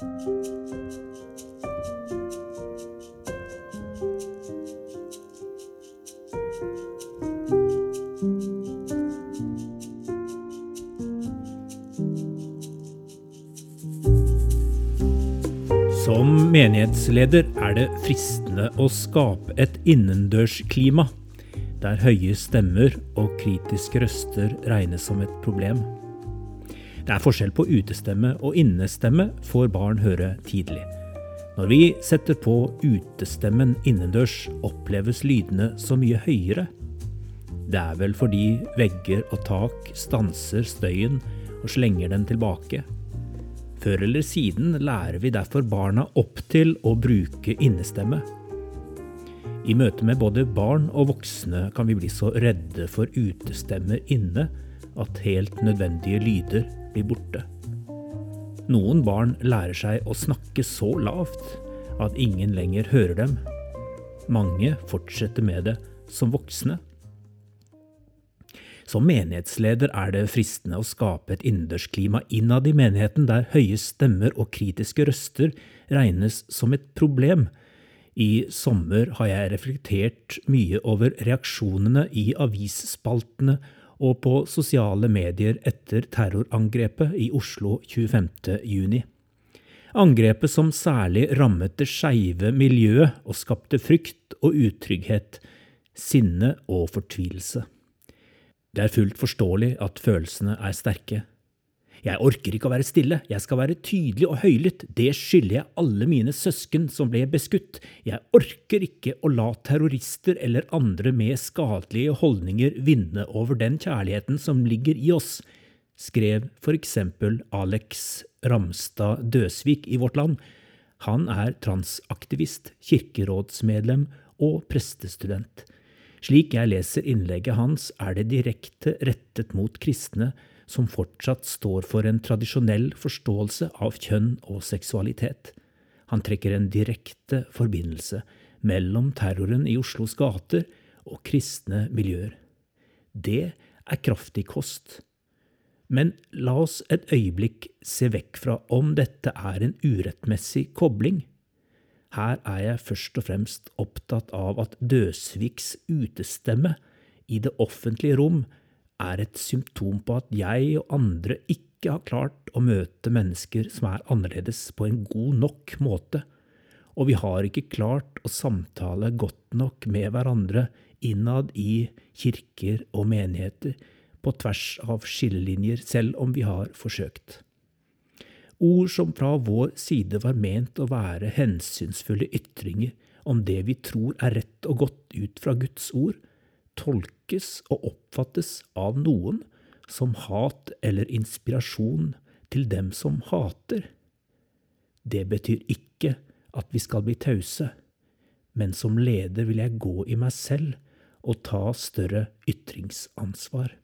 Som menighetsleder er det fristende å skape et innendørsklima, der høye stemmer og kritiske røster regnes som et problem. Det er forskjell på utestemme og innestemme, får barn høre tidlig. Når vi setter på utestemmen innendørs, oppleves lydene så mye høyere. Det er vel fordi vegger og tak stanser støyen og slenger den tilbake. Før eller siden lærer vi derfor barna opp til å bruke innestemme. I møte med både barn og voksne kan vi bli så redde for utestemmer inne at helt nødvendige lyder blir borte. Noen barn lærer seg å snakke så lavt at ingen lenger hører dem. Mange fortsetter med det som voksne. Som menighetsleder er det fristende å skape et innendørsklima innad i menigheten der høye stemmer og kritiske røster regnes som et problem. I sommer har jeg reflektert mye over reaksjonene i avisspaltene og på sosiale medier etter terrorangrepet i Oslo 25. juni. Angrepet som særlig rammet det skeive miljøet og skapte frykt og utrygghet, sinne og fortvilelse. Det er fullt forståelig at følelsene er sterke. Jeg orker ikke å være stille, jeg skal være tydelig og høylytt, det skylder jeg alle mine søsken som ble beskutt, jeg orker ikke å la terrorister eller andre med skadelige holdninger vinne over den kjærligheten som ligger i oss, skrev for eksempel Alex Ramstad Døsvik i Vårt Land. Han er transaktivist, kirkerådsmedlem og prestestudent. Slik jeg leser innlegget hans, er det direkte rettet mot kristne som fortsatt står for en tradisjonell forståelse av kjønn og seksualitet. Han trekker en direkte forbindelse mellom terroren i Oslos gater og kristne miljøer. Det er kraftig kost. Men la oss et øyeblikk se vekk fra om dette er en urettmessig kobling. Her er jeg først og fremst opptatt av at Døsviks utestemme i det offentlige rom er et symptom på at jeg og andre ikke har klart å møte mennesker som er annerledes på en god nok måte, og vi har ikke klart å samtale godt nok med hverandre innad i kirker og menigheter på tvers av skillelinjer, selv om vi har forsøkt. Ord som fra vår side var ment å være hensynsfulle ytringer om det vi tror er rett og godt ut fra Guds ord, tolkes og oppfattes av noen som hat eller inspirasjon til dem som hater. Det betyr ikke at vi skal bli tause, men som leder vil jeg gå i meg selv og ta større ytringsansvar.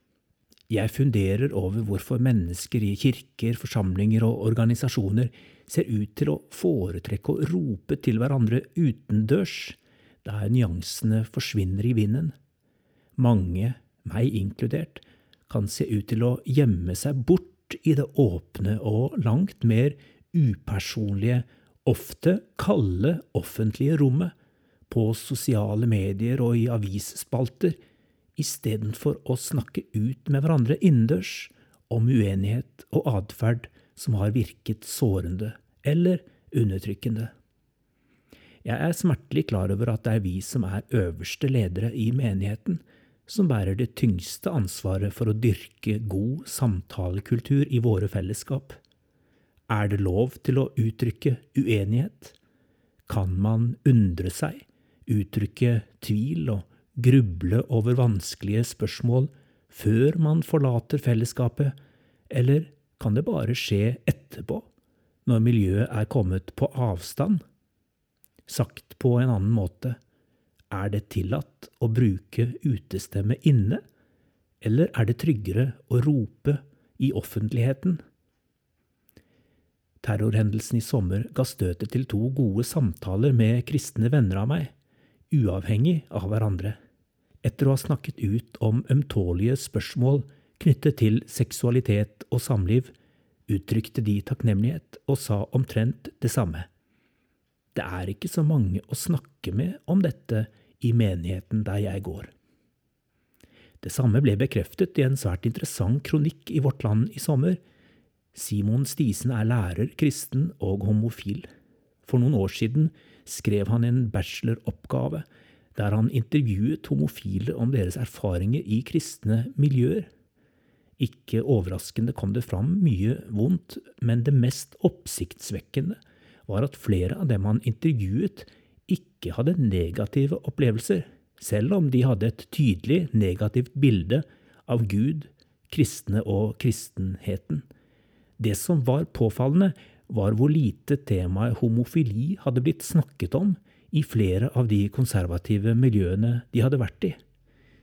Jeg funderer over hvorfor mennesker i kirker, forsamlinger og organisasjoner ser ut til å foretrekke å rope til hverandre utendørs, der nyansene forsvinner i vinden. Mange, meg inkludert, kan se ut til å gjemme seg bort i det åpne og langt mer upersonlige, ofte kalde offentlige rommet, på sosiale medier og i avisspalter, istedenfor å snakke ut med hverandre innendørs om uenighet og atferd som har virket sårende eller undertrykkende. Jeg er smertelig klar over at det er vi som er øverste ledere i menigheten, som bærer det tyngste ansvaret for å dyrke god samtalekultur i våre fellesskap. Er det lov til å uttrykke uenighet? Kan man undre seg, uttrykke tvil og gruble over vanskelige spørsmål før man forlater fellesskapet, eller kan det bare skje etterpå, når miljøet er kommet på avstand? Sagt på en annen måte, er det tillatt å bruke utestemme inne, eller er det tryggere å rope i offentligheten? Terrorhendelsen i sommer ga støtet til to gode samtaler med kristne venner av meg, uavhengig av hverandre etter å ha snakket ut om ømtålige spørsmål knyttet til seksualitet og samliv, uttrykte de takknemlighet og sa omtrent det samme. Det er ikke så mange å snakke med om dette i menigheten der jeg går. Det samme ble bekreftet i en svært interessant kronikk i Vårt Land i sommer. Simon Stisen er lærer, kristen og homofil. For noen år siden skrev han en bacheloroppgave der han intervjuet homofile om deres erfaringer i kristne miljøer. Ikke overraskende kom det fram mye vondt, men det mest oppsiktsvekkende var at flere av dem han intervjuet, ikke hadde negative opplevelser, selv om de hadde et tydelig negativt bilde av Gud, kristne og kristenheten. Det som var påfallende, var hvor lite temaet homofili hadde blitt snakket om i flere av de konservative miljøene de hadde vært i.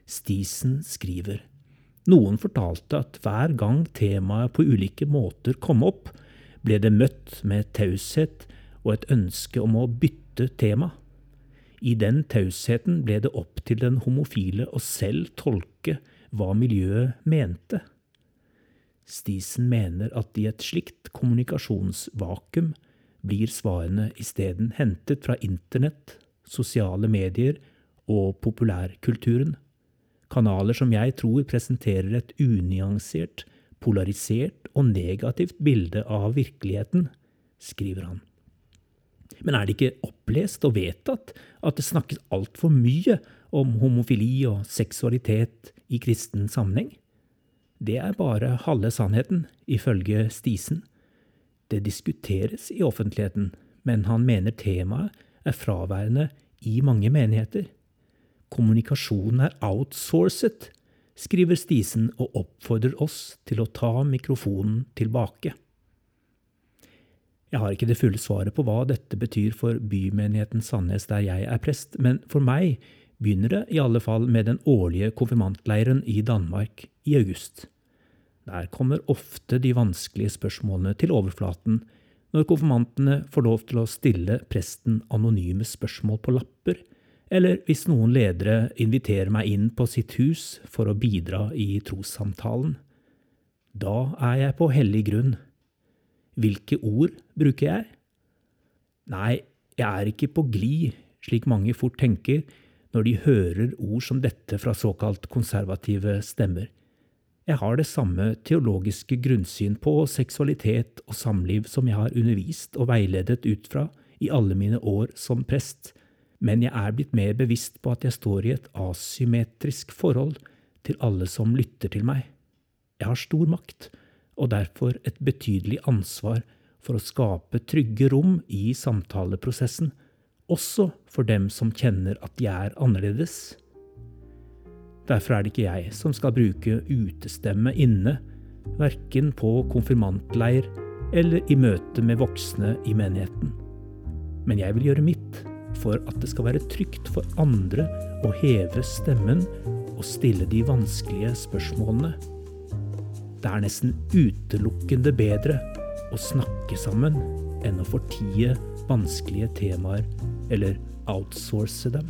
Stisen skriver noen fortalte at hver gang temaet på ulike måter kom opp, ble det møtt med taushet og et ønske om å bytte tema. I den tausheten ble det opp til den homofile å selv tolke hva miljøet mente. Stisen mener at i et slikt kommunikasjonsvakuum blir svarene isteden hentet fra internett, sosiale medier og populærkulturen, kanaler som jeg tror presenterer et unyansert, polarisert og negativt bilde av virkeligheten, skriver han. Men er det ikke opplest og vedtatt at det snakkes altfor mye om homofili og seksualitet i kristen sammenheng? Det er bare halve sannheten, ifølge Stisen. Det diskuteres i offentligheten, men han mener temaet er fraværende i mange menigheter. Kommunikasjonen er outsourcet, skriver Stisen og oppfordrer oss til å ta mikrofonen tilbake. Jeg har ikke det fulle svaret på hva dette betyr for bymenigheten Sandnes der jeg er prest, men for meg begynner det i alle fall med den årlige konfirmantleiren i Danmark i august. Der kommer ofte de vanskelige spørsmålene til overflaten når konfirmantene får lov til å stille presten anonyme spørsmål på lapper, eller hvis noen ledere inviterer meg inn på sitt hus for å bidra i trossamtalen. Da er jeg på hellig grunn. Hvilke ord bruker jeg? Nei, jeg er ikke på glid, slik mange fort tenker når de hører ord som dette fra såkalt konservative stemmer. Jeg har det samme teologiske grunnsyn på seksualitet og samliv som jeg har undervist og veiledet ut fra i alle mine år som prest, men jeg er blitt mer bevisst på at jeg står i et asymmetrisk forhold til alle som lytter til meg. Jeg har stor makt, og derfor et betydelig ansvar for å skape trygge rom i samtaleprosessen, også for dem som kjenner at de er annerledes. Derfor er det ikke jeg som skal bruke utestemme inne, verken på konfirmantleir eller i møte med voksne i menigheten. Men jeg vil gjøre mitt for at det skal være trygt for andre å heve stemmen og stille de vanskelige spørsmålene. Det er nesten utelukkende bedre å snakke sammen enn å fortie vanskelige temaer eller outsource dem.